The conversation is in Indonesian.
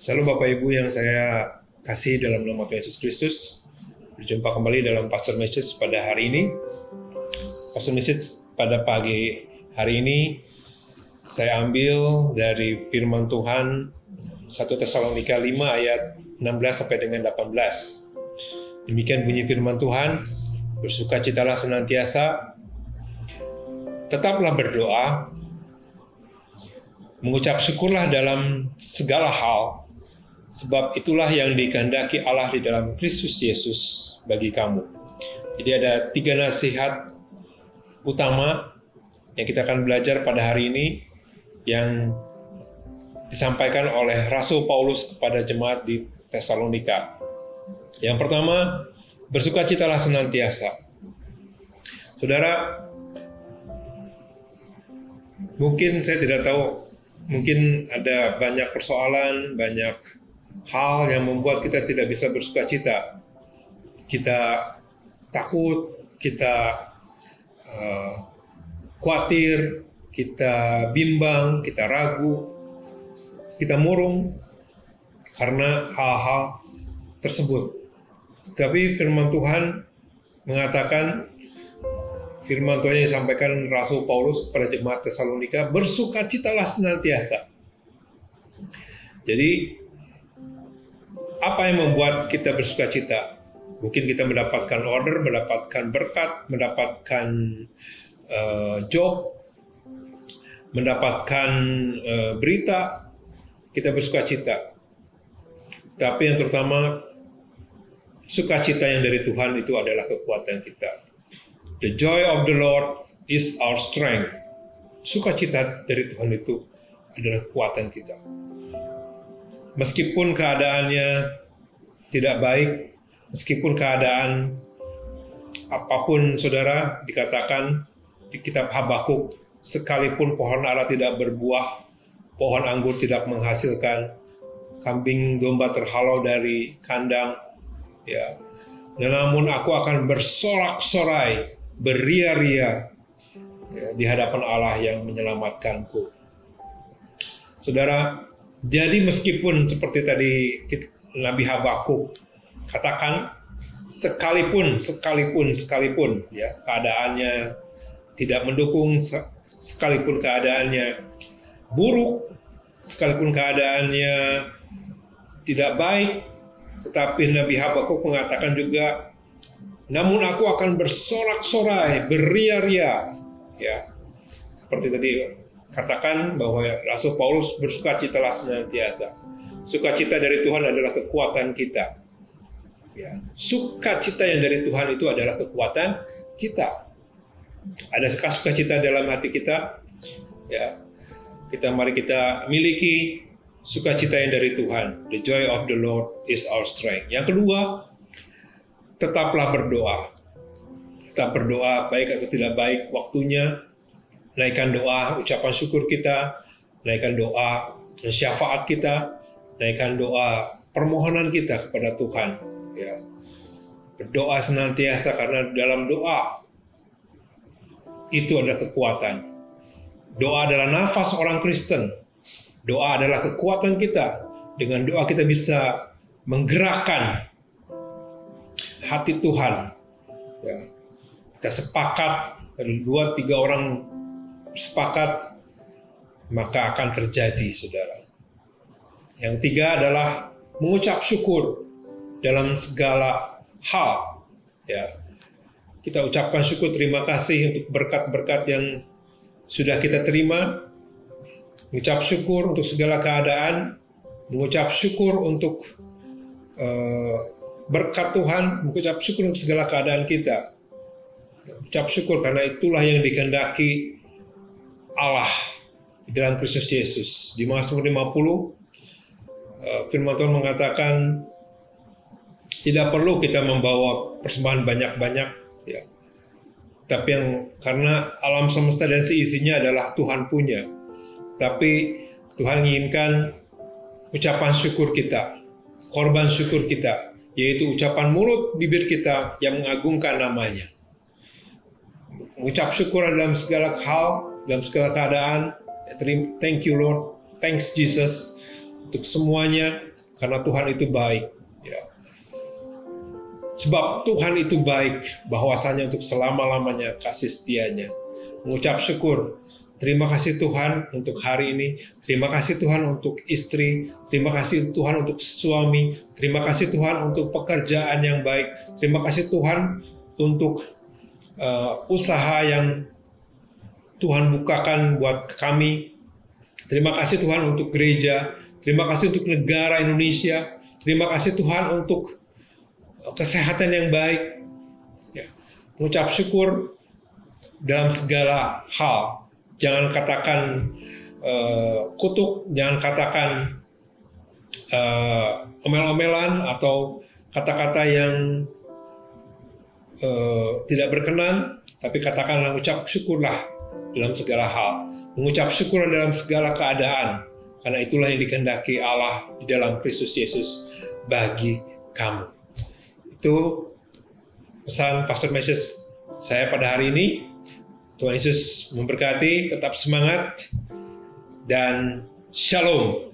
Selalu Bapak Ibu yang saya kasih dalam nama Tuhan Yesus Kristus, berjumpa kembali dalam Pastor Message pada hari ini. Pastor Message pada pagi hari ini saya ambil dari firman Tuhan 1 Tesalonika 5 ayat 16 sampai dengan 18. Demikian bunyi firman Tuhan, bersukacitalah senantiasa, tetaplah berdoa, mengucap syukurlah dalam segala hal, sebab itulah yang dikehendaki Allah di dalam Kristus Yesus bagi kamu. Jadi ada tiga nasihat utama yang kita akan belajar pada hari ini yang disampaikan oleh Rasul Paulus kepada jemaat di Tesalonika. Yang pertama, bersukacitalah senantiasa. Saudara, mungkin saya tidak tahu, mungkin ada banyak persoalan, banyak hal yang membuat kita tidak bisa bersukacita. Kita takut, kita uh, khawatir, kita bimbang, kita ragu, kita murung karena hal-hal tersebut. Tapi firman Tuhan mengatakan firman Tuhan yang disampaikan Rasul Paulus kepada jemaat Tesalonika, bersukacitalah senantiasa. Jadi apa yang membuat kita bersukacita? Mungkin kita mendapatkan order, mendapatkan berkat, mendapatkan uh, job, mendapatkan uh, berita, kita bersukacita. Tapi yang terutama sukacita yang dari Tuhan itu adalah kekuatan kita. The joy of the Lord is our strength. Sukacita dari Tuhan itu adalah kekuatan kita. Meskipun keadaannya tidak baik, meskipun keadaan apa pun saudara dikatakan di kitab Habakuk, sekalipun pohon ara tidak berbuah, pohon anggur tidak menghasilkan, kambing domba terhalau dari kandang, ya. Dan namun aku akan bersorak-sorai, beria-ria ya, di hadapan Allah yang menyelamatkanku. Saudara, jadi meskipun seperti tadi Nabi Habakuk katakan sekalipun sekalipun sekalipun ya keadaannya tidak mendukung sekalipun keadaannya buruk sekalipun keadaannya tidak baik tetapi Nabi Habakuk mengatakan juga namun aku akan bersorak-sorai beria-ria ya seperti tadi katakan bahwa Rasul Paulus bersukacitalah senantiasa. Sukacita dari Tuhan adalah kekuatan kita. Ya, sukacita yang dari Tuhan itu adalah kekuatan kita. Ada sukacita dalam hati kita, ya. Kita mari kita miliki sukacita yang dari Tuhan. The joy of the Lord is our strength. Yang kedua, tetaplah berdoa. Tetap berdoa baik atau tidak baik waktunya, naikkan doa, ucapan syukur kita, naikkan doa syafaat kita, naikkan doa permohonan kita kepada Tuhan. Ya. Berdoa senantiasa karena dalam doa itu adalah kekuatan. Doa adalah nafas orang Kristen. Doa adalah kekuatan kita. Dengan doa kita bisa menggerakkan hati Tuhan. Ya. Kita sepakat, dua tiga orang sepakat, maka akan terjadi, saudara. Yang tiga adalah mengucap syukur dalam segala hal. Ya, kita ucapkan syukur terima kasih untuk berkat-berkat yang sudah kita terima. Mengucap syukur untuk segala keadaan, mengucap syukur untuk uh, berkat Tuhan, mengucap syukur untuk segala keadaan kita. Ucap syukur karena itulah yang dikehendaki Allah di dalam Kristus Yesus. Di Mazmur 50 eh, firman Tuhan mengatakan tidak perlu kita membawa persembahan banyak-banyak ya. Tapi yang karena alam semesta dan seisinya adalah Tuhan punya. Tapi Tuhan menginginkan ucapan syukur kita, korban syukur kita, yaitu ucapan mulut bibir kita yang mengagungkan namanya. Mengucap syukur dalam segala hal dalam segala keadaan. Thank you Lord, thanks Jesus untuk semuanya. karena Tuhan itu baik. Ya. Sebab Tuhan itu baik, bahwasanya untuk selama-lamanya kasih setianya. Mengucap syukur, terima kasih Tuhan untuk hari ini, terima kasih Tuhan untuk istri, terima kasih Tuhan untuk suami, terima kasih Tuhan untuk pekerjaan yang baik, terima kasih Tuhan untuk uh, usaha yang Tuhan bukakan buat kami. Terima kasih Tuhan untuk gereja, terima kasih untuk negara Indonesia, terima kasih Tuhan untuk kesehatan yang baik, ya. mengucap syukur dalam segala hal. Jangan katakan uh, kutuk, jangan katakan uh, omel-omelan atau kata-kata yang uh, tidak berkenan, tapi katakanlah ucap syukurlah dalam segala hal. Mengucap syukur dalam segala keadaan, karena itulah yang dikehendaki Allah di dalam Kristus Yesus bagi kamu. Itu pesan Pastor Mesias saya pada hari ini. Tuhan Yesus memberkati, tetap semangat, dan shalom.